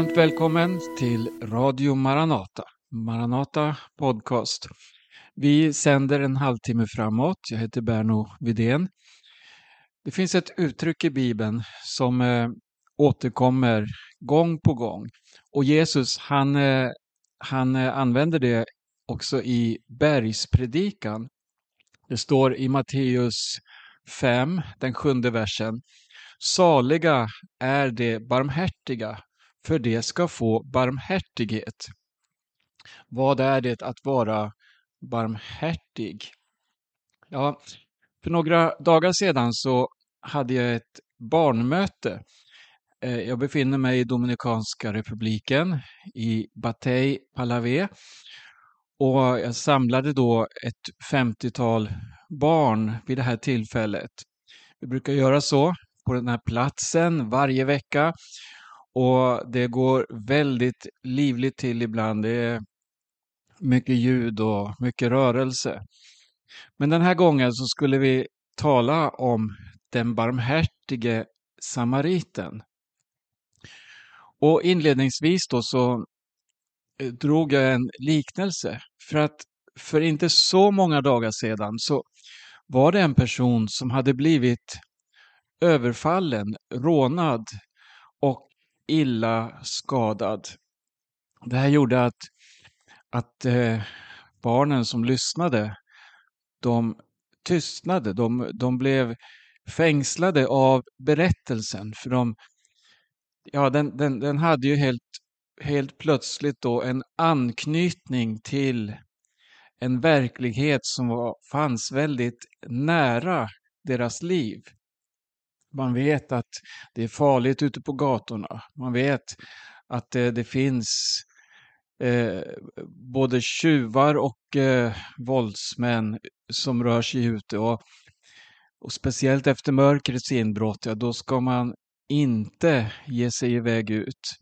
Varmt välkommen till Radio Maranata, Maranata Podcast. Vi sänder en halvtimme framåt. Jag heter Berno Vidén. Det finns ett uttryck i Bibeln som eh, återkommer gång på gång. Och Jesus han, eh, han eh, använder det också i bergspredikan. Det står i Matteus 5, den sjunde versen. Saliga är de barmhärtiga, för det ska få barmhärtighet. Vad är det att vara barmhärtig? Ja, för några dagar sedan så hade jag ett barnmöte. Eh, jag befinner mig i Dominikanska republiken, i Batey Palavé. Och jag samlade då ett 50-tal barn vid det här tillfället. Vi brukar göra så på den här platsen varje vecka och det går väldigt livligt till ibland. Det är mycket ljud och mycket rörelse. Men den här gången så skulle vi tala om den barmhärtige samariten. Och inledningsvis då så eh, drog jag en liknelse för att för inte så många dagar sedan så var det en person som hade blivit överfallen, rånad och illa skadad. Det här gjorde att, att eh, barnen som lyssnade, de tystnade, de, de blev fängslade av berättelsen. För de, ja, den, den, den hade ju helt, helt plötsligt då en anknytning till en verklighet som var, fanns väldigt nära deras liv. Man vet att det är farligt ute på gatorna. Man vet att det, det finns eh, både tjuvar och eh, våldsmän som rör sig ute. Och, och speciellt efter mörkrets inbrott, ja, då ska man inte ge sig iväg ut.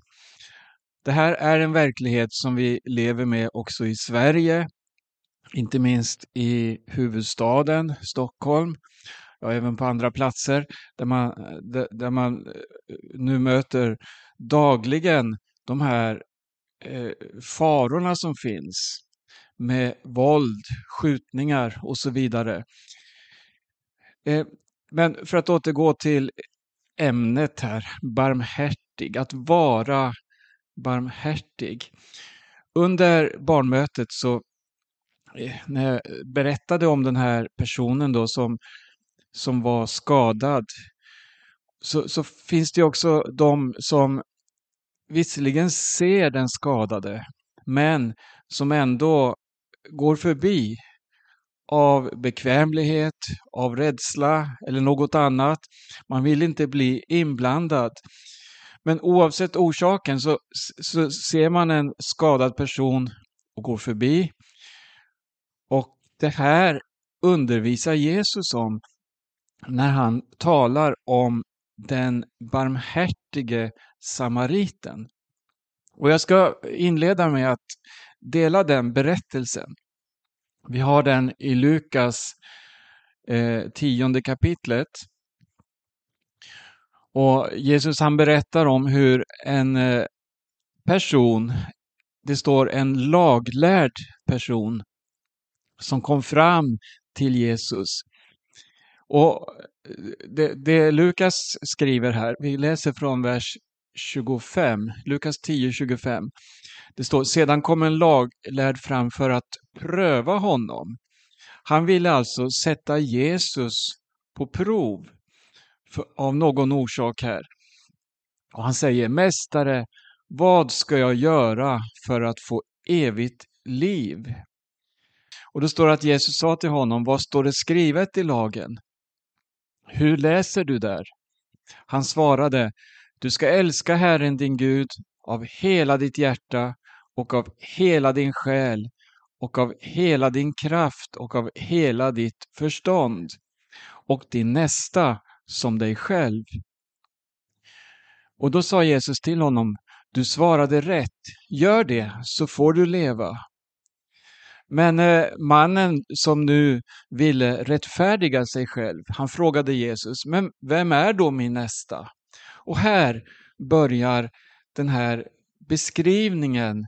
Det här är en verklighet som vi lever med också i Sverige, inte minst i huvudstaden Stockholm ja, även på andra platser där man, där, där man eh, nu möter dagligen de här eh, farorna som finns med våld, skjutningar och så vidare. Eh, men för att återgå till ämnet här, barmhärtig, att vara barmhärtig. Under barnmötet så eh, när jag berättade om den här personen då som som var skadad så, så finns det också de som visserligen ser den skadade men som ändå går förbi av bekvämlighet, av rädsla eller något annat. Man vill inte bli inblandad. Men oavsett orsaken så, så ser man en skadad person och går förbi. Och det här undervisar Jesus om när han talar om den barmhärtige samariten. Och jag ska inleda med att dela den berättelsen. Vi har den i Lukas eh, tionde kapitlet. Och Jesus han berättar om hur en eh, person, det står en laglärd person, som kom fram till Jesus och eh, det, det Lukas skriver här, vi läser från vers 25, Lukas 10, 25. Det står, sedan kom en laglärd fram för att pröva honom. Han ville alltså sätta Jesus på prov för, av någon orsak här. Och han säger, Mästare, vad ska jag göra för att få evigt liv? Och då står det att Jesus sa till honom, vad står det skrivet i lagen? Hur läser du där? Han svarade, du ska älska Herren din Gud av hela ditt hjärta och av hela din själ och av hela din kraft och av hela ditt förstånd och din nästa som dig själv. Och då sa Jesus till honom, du svarade rätt, gör det så får du leva. Men eh, mannen som nu ville rättfärdiga sig själv, han frågade Jesus, men vem är då min nästa? Och här börjar den här beskrivningen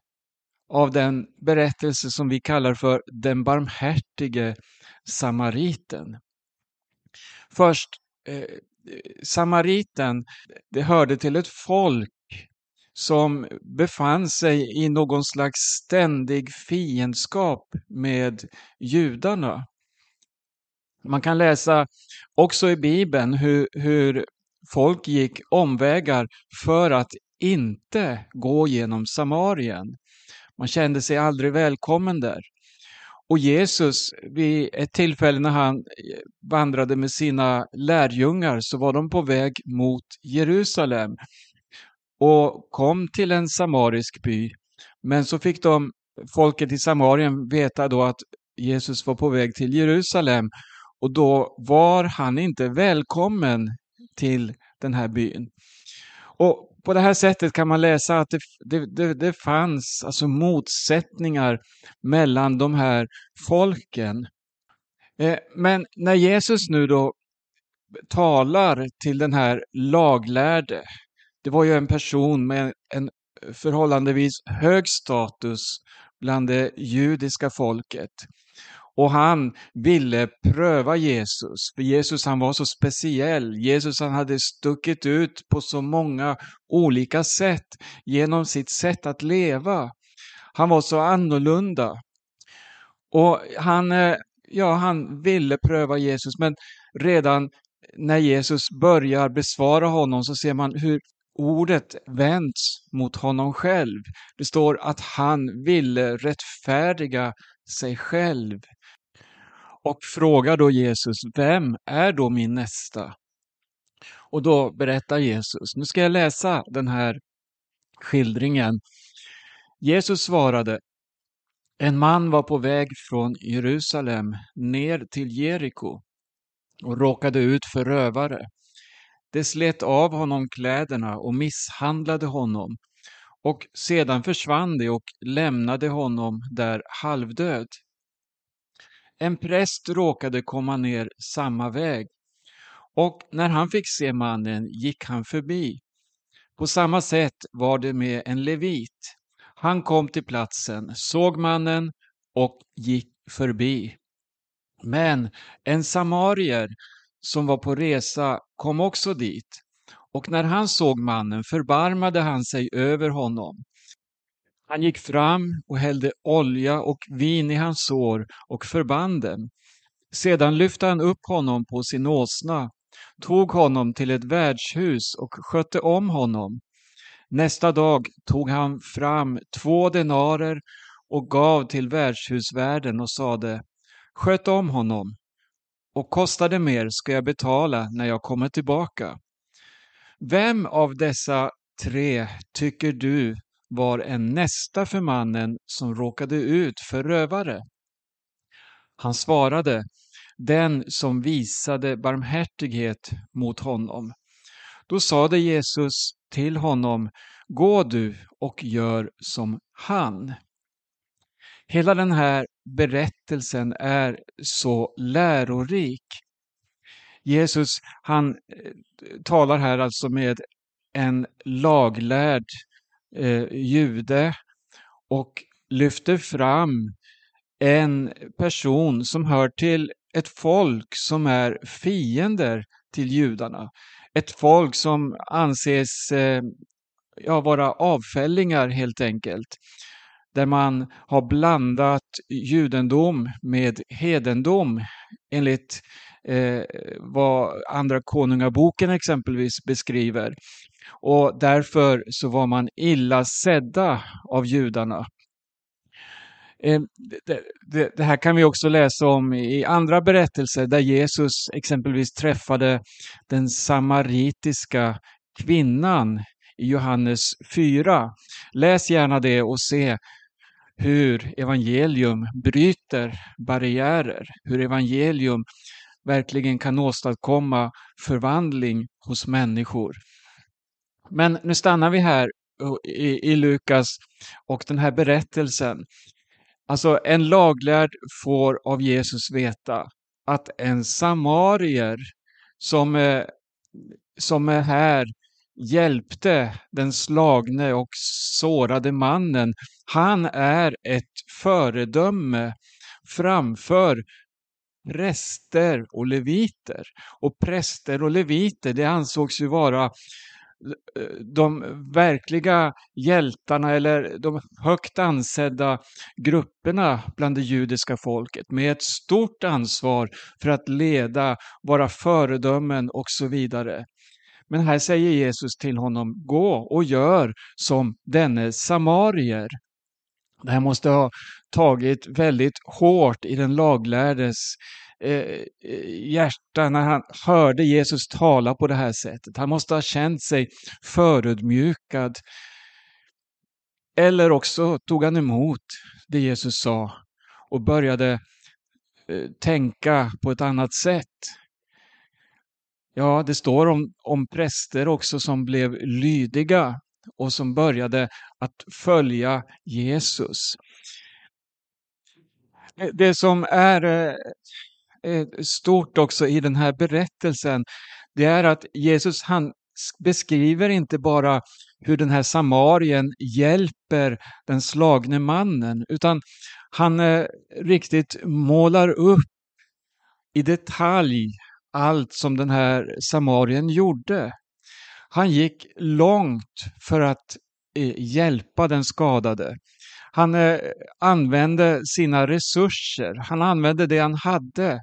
av den berättelse som vi kallar för den barmhärtige samariten. Först, eh, eh samariten, det hörde till ett folk som befann sig i någon slags ständig fiendskap med judarna. Man kan läsa också i Bibeln hur, hur folk gick omvägar för att inte gå genom Samarien. Man kände sig aldrig välkommen där. Och Jesus, vid ett tillfälle när han eh, vandrade med sina lärjungar så var de på väg mot Jerusalem och kom till en samarisk by. Men så fick de, folket i Samarien veta då att Jesus var på väg till Jerusalem och då var han inte välkommen till den här byn. Och på det här sättet kan man läsa att det, det, det, det fanns alltså motsättningar mellan de här folken. Eh, men när Jesus nu då talar till den här laglärde, det var ju en person med en eh, förhållandevis hög status bland det judiska folket. Och han ville pröva Jesus, för Jesus han var så speciell. Jesus han hade stuckit ut på så många olika sätt genom sitt sätt att leva. Han var så annorlunda. Och han, eh, ja, han ville pröva Jesus, men redan när Jesus börjar besvara honom så ser man hur ordet vänds mot honom själv. Det står att han ville rättfärdiga sig själv. Och frågar då Jesus, vem är då min nästa? Och då berättar Jesus, nu ska jag läsa den här skildringen. Jesus svarade, en man var på väg från Jerusalem ner till Jeriko och råkade ut för rövare. De slet av honom kläderna och misshandlade honom och sedan försvann de och lämnade honom där halvdöd. En präst råkade komma ner samma väg och när han fick se mannen gick han förbi. På samma sätt var det med en levit. Han kom till platsen, såg mannen och gick förbi. Men en samarier som var på resa kom också dit och när han såg mannen förbarmade han sig över honom. Han gick fram och hällde olja och vin i hans sår och förband dem. Sedan lyfte han upp honom på sin åsna, tog honom till ett värdshus och skötte om honom. Nästa dag tog han fram två denarer och gav till värdshusvärden och sade Sköt om honom och kostade mer ska jag betala när jag kommer tillbaka. Vem av dessa tre tycker du var en nästa för mannen som råkade ut för rövare? Han svarade, den som visade barmhärtighet mot honom. Då sade Jesus till honom, gå du och gör som han. Hela den här berättelsen är så lärorik. Jesus han eh, talar här alltså med en laglärd eh, jude och lyfter fram en person som hör till ett folk som är fiender till judarna. Ett folk som anses eh, ja, vara avfällingar helt enkelt. Där man har blandat judendom med hedendom enligt eh, vad Andra Konungaboken exempelvis beskriver. Och därför så var man illa sedda av judarna. Eh, det, här kan vi också läsa om i andra berättelser där Jesus exempelvis träffade den samaritiska kvinnan i Johannes 4. Läs gärna det och se hur evangelium bryter barriärer, hur evangelium verkligen kan åstadkomma förvandling hos människor. Men nu stannar vi här i, i Lukas och den här berättelsen. Alltså en laglärd får av Jesus veta att en samarier som, eh, som är här hjälpte den slagne och sårade mannen. Han är ett föredöme framför präster och leviter. Och präster och leviter, det ansågs ju vara eh, de verkliga hjältarna eller de högt ansedda grupperna bland det judiska folket med ett stort ansvar för att leda, vara föredömen och så vidare. Men här säger Jesus till honom, gå och gör som denne samarier. Det här måste ha tagit väldigt hårt i den laglärdes eh, eh, hjärta när han hörde Jesus tala på det här sättet. Han måste ha känt sig förödmjukad. Eller också tog han emot det Jesus sa och började eh, tänka på ett annat sätt. Ja, det står om, om präster också som blev lydiga och som började att följa Jesus. Det som är eh, eh, stort också i den här berättelsen, det är att Jesus han beskriver inte bara hur den här samarien hjälper den slagne mannen, utan han eh, riktigt målar upp i detalj allt som den här samarien gjorde. Han gick långt för att eh, hjälpa den skadade. Han eh, använde sina resurser, han använde det han hade.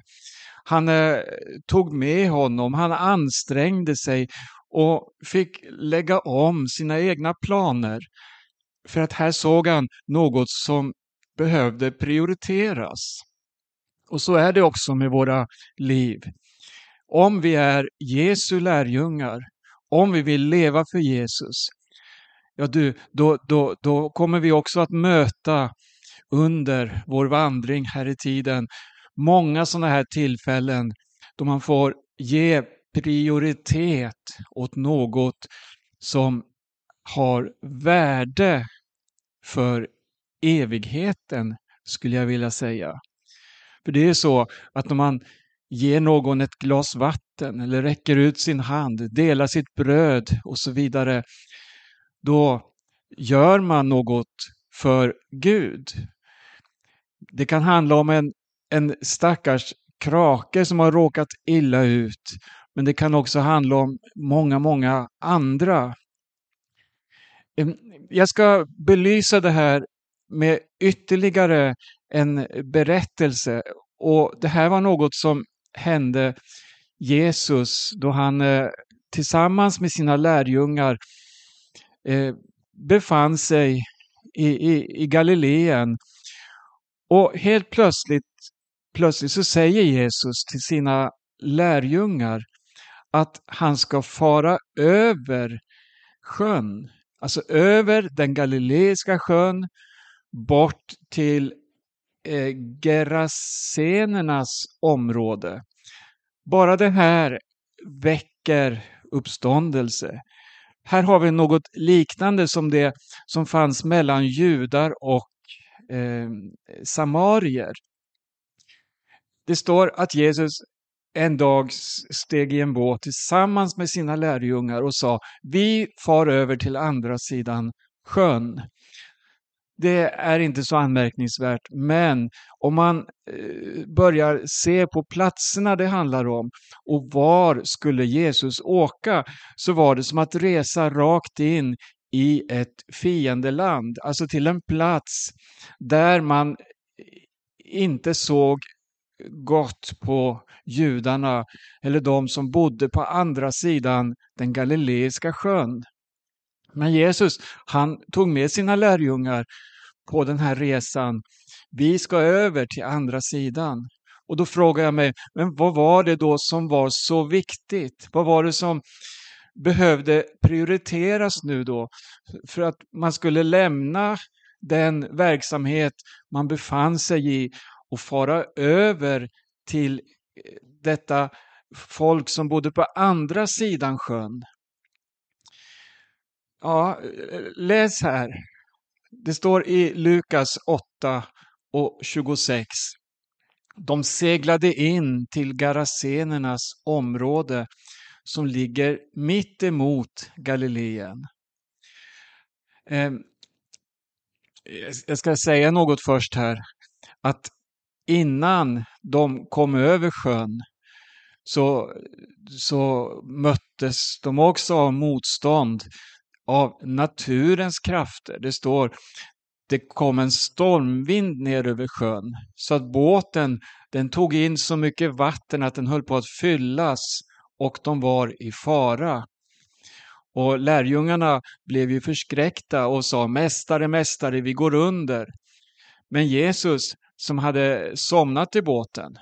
Han eh, tog med honom, han ansträngde sig och fick lägga om sina egna planer. För att här såg han något som behövde prioriteras. Och så är det också med våra liv. Om vi är Jesu lärjungar, om vi vill leva för Jesus, ja du, då, då, då kommer vi också att möta under vår vandring här i tiden många sådana här tillfällen då man får ge prioritet åt något som har värde för evigheten, skulle jag vilja säga. För det är så att när man ger någon ett glas vatten eller räcker ut sin hand, delar sitt bröd och så vidare, då gör man något för Gud. Det kan handla om en, en stackars krake som har råkat illa ut, men det kan också handla om många, många andra. Jag ska belysa det här med ytterligare en berättelse och det här var något som hände Jesus då han eh, tillsammans med sina lärjungar eh, befann sig i, i, i Galileen. Och helt plötsligt, plötsligt så säger Jesus till sina lärjungar att han ska fara över sjön, alltså över den galileiska sjön bort till eh, Gerasenernas område. Bara det här väcker uppståndelse. Här har vi något liknande som det som fanns mellan judar och eh, samarier. Det står att Jesus en dag steg i en båt tillsammans med sina lärjungar och sa Vi far över till andra sidan sjön det är inte så anmärkningsvärt, men om man eh, börjar se på platserna det handlar om och var skulle Jesus åka så var det som att resa rakt in i ett fiendeland, alltså till en plats där man inte såg gott på judarna eller de som bodde på andra sidan den galileiska sjön. Men Jesus, han tog med sina lärjungar på den här resan. Vi ska över till andra sidan. Och då frågar jag mig, men vad var det då som var så viktigt? Vad var det som behövde prioriteras nu då? För att man skulle lämna den verksamhet man befann sig i och fara över till eh, detta folk som bodde på andra sidan sjön. Ja, läs här. Det står i Lukas 8 och 26. De seglade in till Garasenernas område som ligger mitt emot Galileen. Ehm, jag ska säga något först här, att innan de kom över sjön så, så möttes de också av motstånd av naturens krafter. Det står det kom en stormvind ner över sjön så att båten den tog in så mycket vatten att den höll på att fyllas och de var i fara. Och lärjungarna blev ju förskräckta och sa Mästare, Mästare, vi går under. Men Jesus som hade somnat i båten,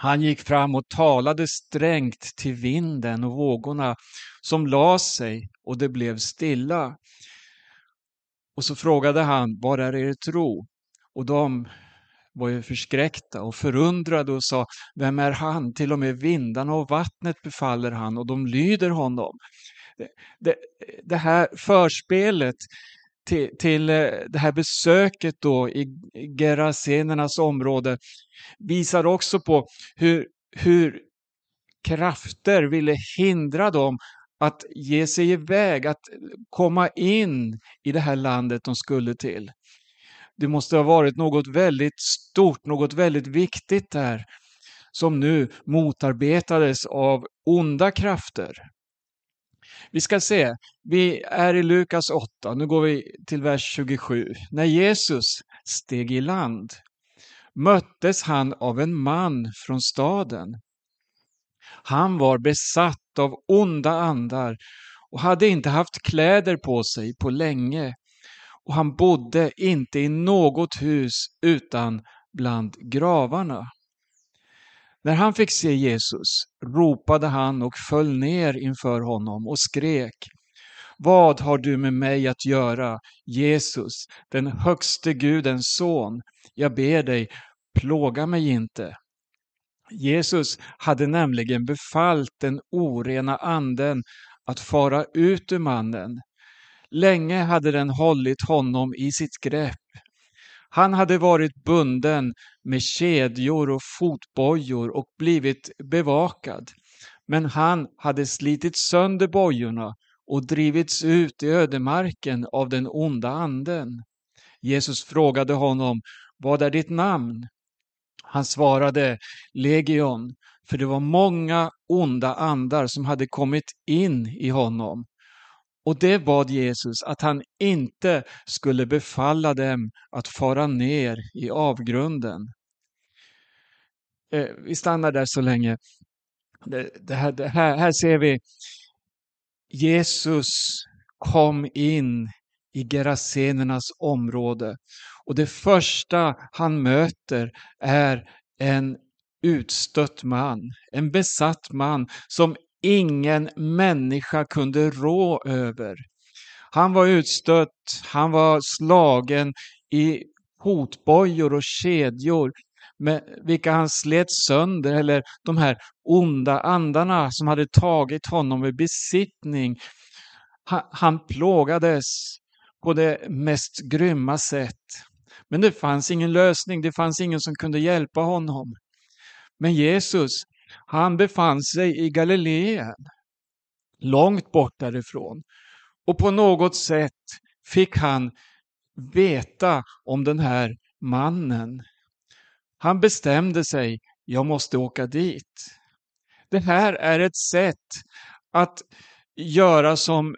han gick fram och talade strängt till vinden och vågorna som la sig och det blev stilla. Och så frågade han, var är er tro? Och de var ju förskräckta och förundrade och sa, vem är han? Till och med vindarna och vattnet befaller han och de lyder honom. Det, det, det här förspelet till, till eh, det här besöket då i Gerasenernas område visar också på hur, hur krafter ville hindra dem att ge sig iväg, att komma in i det här landet de skulle till. Det måste ha varit något väldigt stort, något väldigt viktigt där som nu motarbetades av onda krafter. Vi ska se, vi är i Lukas 8, nu går vi till vers 27. När Jesus steg i land möttes han av en man från staden. Han var besatt av onda andar och hade inte haft kläder på sig på länge och han bodde inte i något hus utan bland gravarna. När han fick se Jesus ropade han och föll ner inför honom och skrek Vad har du med mig att göra, Jesus, den högste Gudens son? Jag ber dig, plåga mig inte. Jesus hade nämligen befallt den orena anden att fara ut ur mannen. Länge hade den hållit honom i sitt grepp. Han hade varit bunden med kedjor och fotbojor och blivit bevakad. Men han hade slitit sönder bojorna och drivits ut i ödemarken av den onda anden. Jesus frågade honom, vad är ditt namn? Han svarade Legion, för det var många onda andar som hade kommit in i honom. Och det bad Jesus att han inte skulle befalla dem att fara ner i avgrunden. Eh, vi stannar där så länge. Det, det här, det här, här ser vi Jesus kom in i Gerasenernas område och det första han möter är en utstött man, en besatt man som ingen människa kunde rå över. Han var utstött, han var slagen i hotbojor och kedjor med vilka han slet sönder, eller de här onda andarna som hade tagit honom i besittning. Han plågades på det mest grymma sätt. Men det fanns ingen lösning, det fanns ingen som kunde hjälpa honom. Men Jesus, han befann sig i Galileen, långt bort därifrån. Och på något sätt fick han veta om den här mannen. Han bestämde sig, jag måste åka dit. Det här är ett sätt att göra som eh,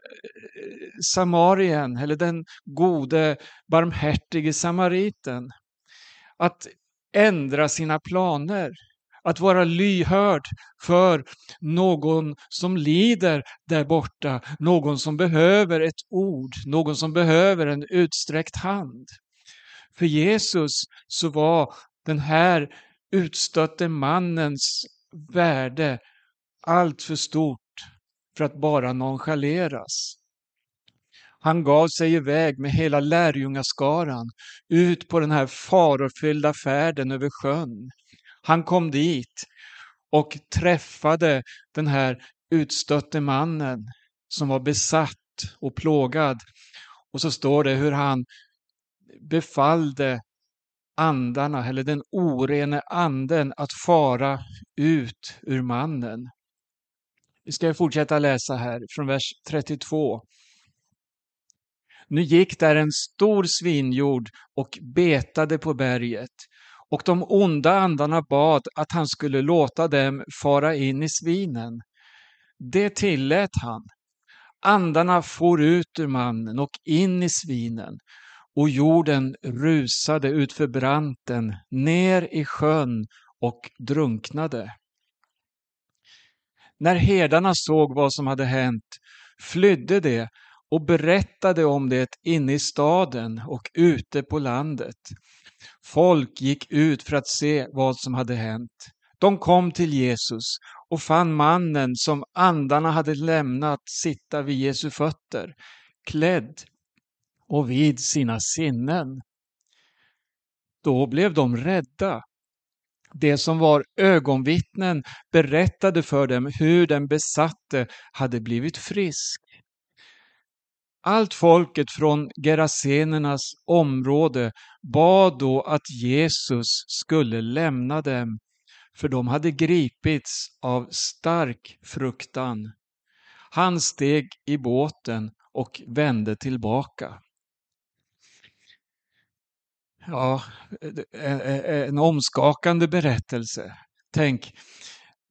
Samarien, eller den gode barmhärtige samariten. Att ändra sina planer. Att vara lyhörd för någon som lider där borta, någon som behöver ett ord, någon som behöver en utsträckt hand. För Jesus så var den här utstötte mannens värde allt för stort för att bara nonchaleras. Han gav sig iväg med hela lärjungaskaran ut på den här farofyllda färden över sjön. Han kom dit och träffade den här utstötte mannen som var besatt och plågad. Och så står det hur han befallde andarna, eller den orene anden, att fara ut ur mannen. Vi ska fortsätta läsa här från vers 32. Nu gick där en stor svinjord och betade på berget och de onda andarna bad att han skulle låta dem fara in i svinen. Det tillät han. Andarna for ut ur mannen och in i svinen och jorden rusade utför branten ner i sjön och drunknade. När herdarna såg vad som hade hänt flydde de och berättade om det inne i staden och ute på landet. Folk gick ut för att se vad som hade hänt. De kom till Jesus och fann mannen som andarna hade lämnat sitta vid Jesu fötter, klädd och vid sina sinnen. Då blev de rädda. Det som var ögonvittnen berättade för dem hur den besatte hade blivit frisk. Allt folket från Gerasenernas område bad då att Jesus skulle lämna dem, för de hade gripits av stark fruktan. Han steg i båten och vände tillbaka. Ja, en omskakande berättelse. Tänk,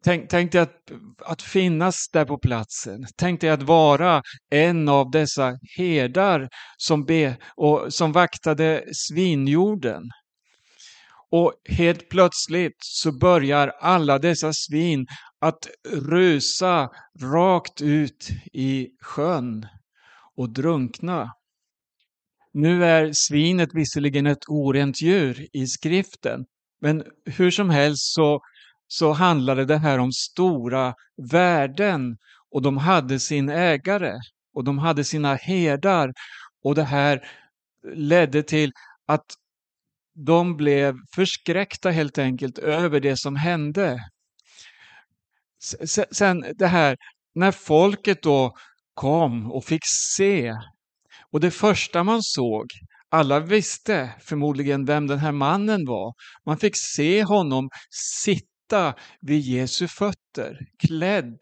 tänk, tänk dig att, att finnas där på platsen. Tänk dig att vara en av dessa herdar som, be, och, som vaktade svinjorden. Och helt plötsligt så börjar alla dessa svin att rusa rakt ut i sjön och drunkna. Nu är svinet visserligen ett orent djur i skriften, men hur som helst så, så handlade det här om stora värden och de hade sin ägare och de hade sina herdar och det här ledde till att de blev förskräckta helt enkelt över det som hände. Sen det här, när folket då kom och fick se och det första man såg, alla visste förmodligen vem den här mannen var. Man fick se honom sitta vid Jesu fötter, klädd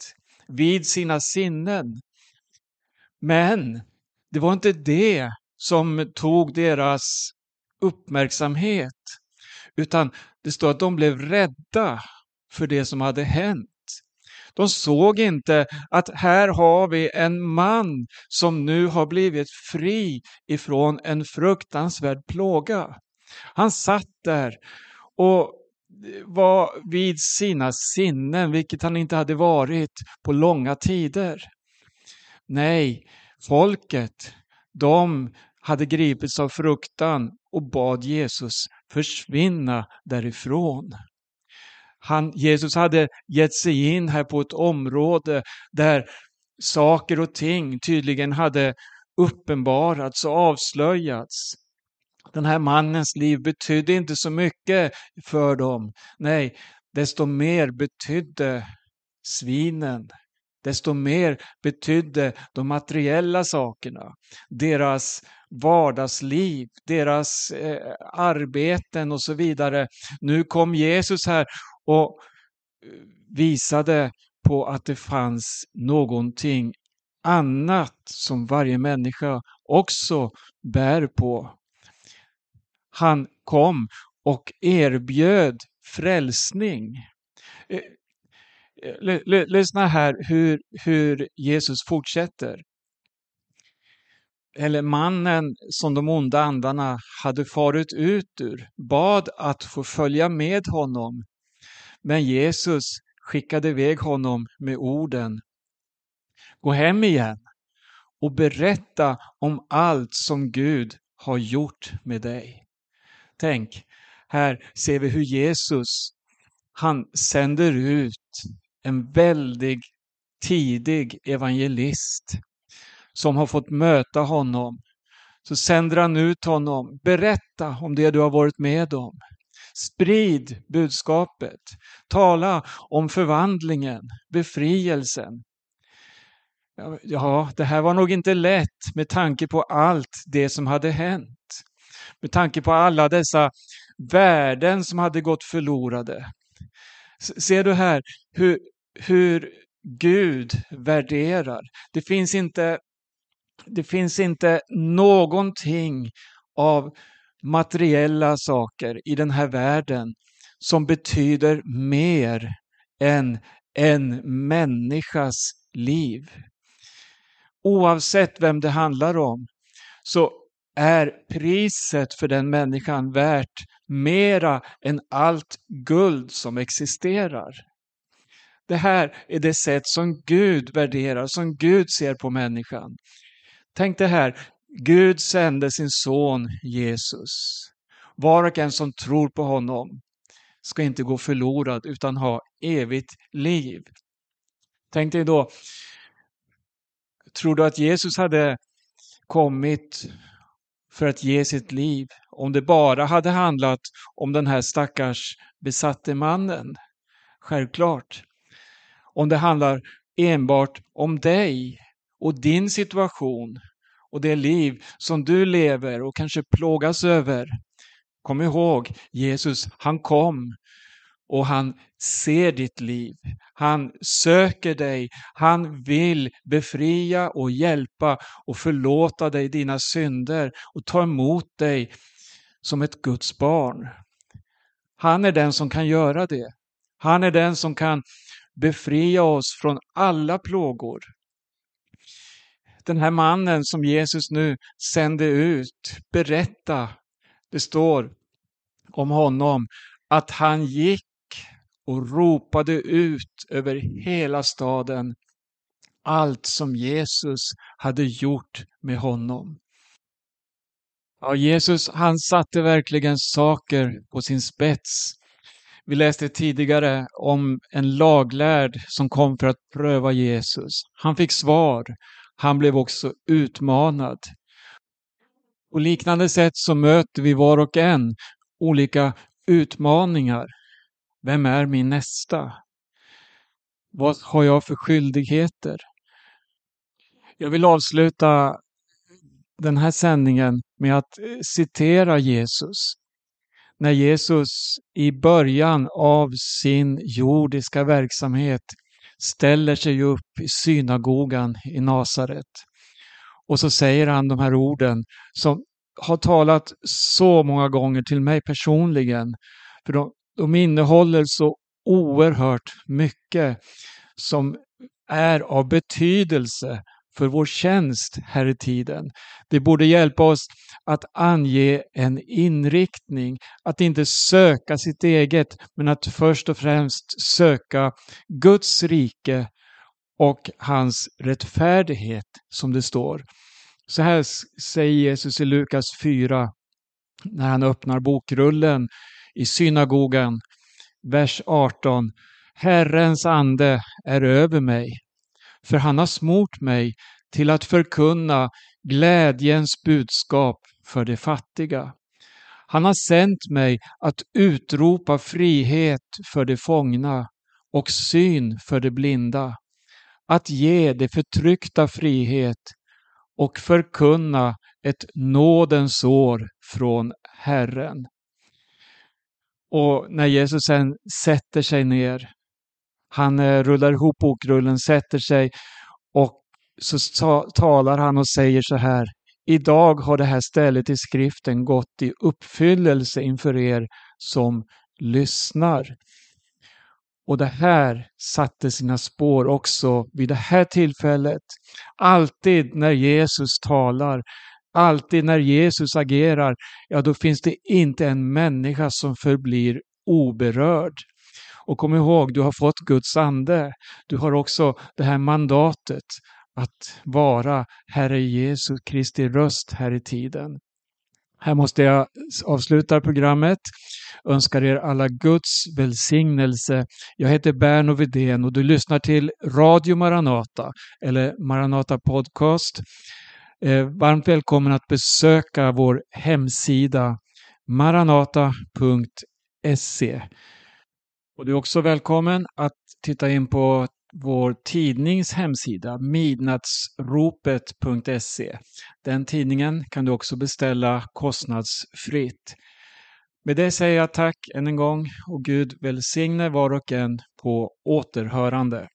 vid sina sinnen. Men det var inte det som tog deras uppmärksamhet, utan det står att de blev rädda för det som hade hänt. De såg inte att här har vi en man som nu har blivit fri ifrån en fruktansvärd plåga. Han satt där och var vid sina sinnen, vilket han inte hade varit på långa tider. Nej, folket, de hade gripits av fruktan och bad Jesus försvinna därifrån. Han, Jesus hade gett sig in här på ett område där saker och ting tydligen hade uppenbarats och avslöjats. Den här mannens liv betydde inte så mycket för dem. Nej, desto mer betydde svinen. Desto mer betydde de materiella sakerna. Deras vardagsliv, deras eh, arbeten och så vidare. Nu kom Jesus här och eh, visade på att det fanns någonting annat som varje människa också bär på. Han kom och erbjöd frälsning. Eh, eh, lyssna här hur, hur Jesus fortsätter. Eller mannen som de onda andarna hade farit ut ur bad att få följa med honom men Jesus skickade iväg honom med orden Gå hem igen och berätta om allt som Gud har gjort med dig. Tänk, här ser vi hur Jesus, han sänder ut en väldig tidig evangelist som har fått möta honom. Så sänder han ut honom, berätta om det du har varit med om. Sprid budskapet. Tala om förvandlingen, befrielsen. Ja, det här var nog inte lätt med tanke på allt det som hade hänt. Med tanke på alla dessa värden som hade gått förlorade. Ser du här hur, hur Gud värderar. Det finns inte, det finns inte någonting av materiella saker i den här världen som betyder mer än en människas liv. Oavsett vem det handlar om så är priset för den människan värt mera än allt guld som existerar. Det här är det sätt som Gud värderar, som Gud ser på människan. Tänk det här, Gud sände sin son Jesus. Var och en som tror på honom ska inte gå förlorad utan ha evigt liv. Tänk dig då, tror du att Jesus hade kommit för att ge sitt liv om det bara hade handlat om den här stackars besatte mannen? Självklart. Om det handlar enbart om dig och din situation och det liv som du lever och kanske plågas över. Kom ihåg, Jesus, han kom och han ser ditt liv. Han söker dig. Han vill befria och hjälpa och förlåta dig dina synder och ta emot dig som ett Guds barn. Han är den som kan göra det. Han är den som kan befria oss från alla plågor. Den här mannen som Jesus nu sände ut, berätta, det står om honom, att han gick och ropade ut över hela staden allt som Jesus hade gjort med honom. Ja, Jesus han satte verkligen saker på sin spets. Vi läste tidigare om en laglärd som kom för att pröva Jesus. Han fick svar. Han blev också utmanad. På liknande sätt så möter vi var och en olika utmaningar. Vem är min nästa? Vad har jag för skyldigheter? Jag vill avsluta den här sändningen med att eh, citera Jesus. När Jesus i början av sin jordiska verksamhet ställer sig upp i synagogan i Nasaret. Och så säger han de här orden som har talat så många gånger till mig personligen. För de, de innehåller så oerhört mycket som är av betydelse för vår tjänst här i tiden. Det borde hjälpa oss att ange en inriktning, att inte söka sitt eget, men att först och främst söka Guds rike och hans rättfärdighet, som det står. Så här säger Jesus i Lukas 4 när han öppnar bokrullen i synagogan, vers 18. Herrens ande är över mig, för han har smort mig till att förkunna glädjens budskap för de fattiga. Han har sänt mig att utropa frihet för de fångna och syn för de blinda, att ge de förtryckta frihet och förkunna ett nådens år från Herren. Och när Jesus sen sätter sig ner, han eh, rullar ihop bokrullen, sätter sig och så talar han och säger så här. Idag har det här stället i skriften gått i uppfyllelse inför er som lyssnar. Och det här satte sina spår också vid det här tillfället. Alltid när Jesus talar, alltid när Jesus agerar, ja då finns det inte en människa som förblir oberörd. Och kom ihåg, du har fått Guds ande. Du har också det här mandatet att vara Herre Jesu Kristi röst här i tiden. Här måste jag avsluta programmet. Önskar er alla Guds välsignelse. Jag heter Berno Vidén och du lyssnar till Radio Maranata eller Maranata Podcast. Eh, varmt välkommen att besöka vår hemsida maranata.se. Och du är också välkommen att titta in på vår tidnings hemsida midnattsropet.se. Den tidningen kan du också beställa kostnadsfritt. Med det säger jag tack än en gång och Gud välsigne var och en på återhörande.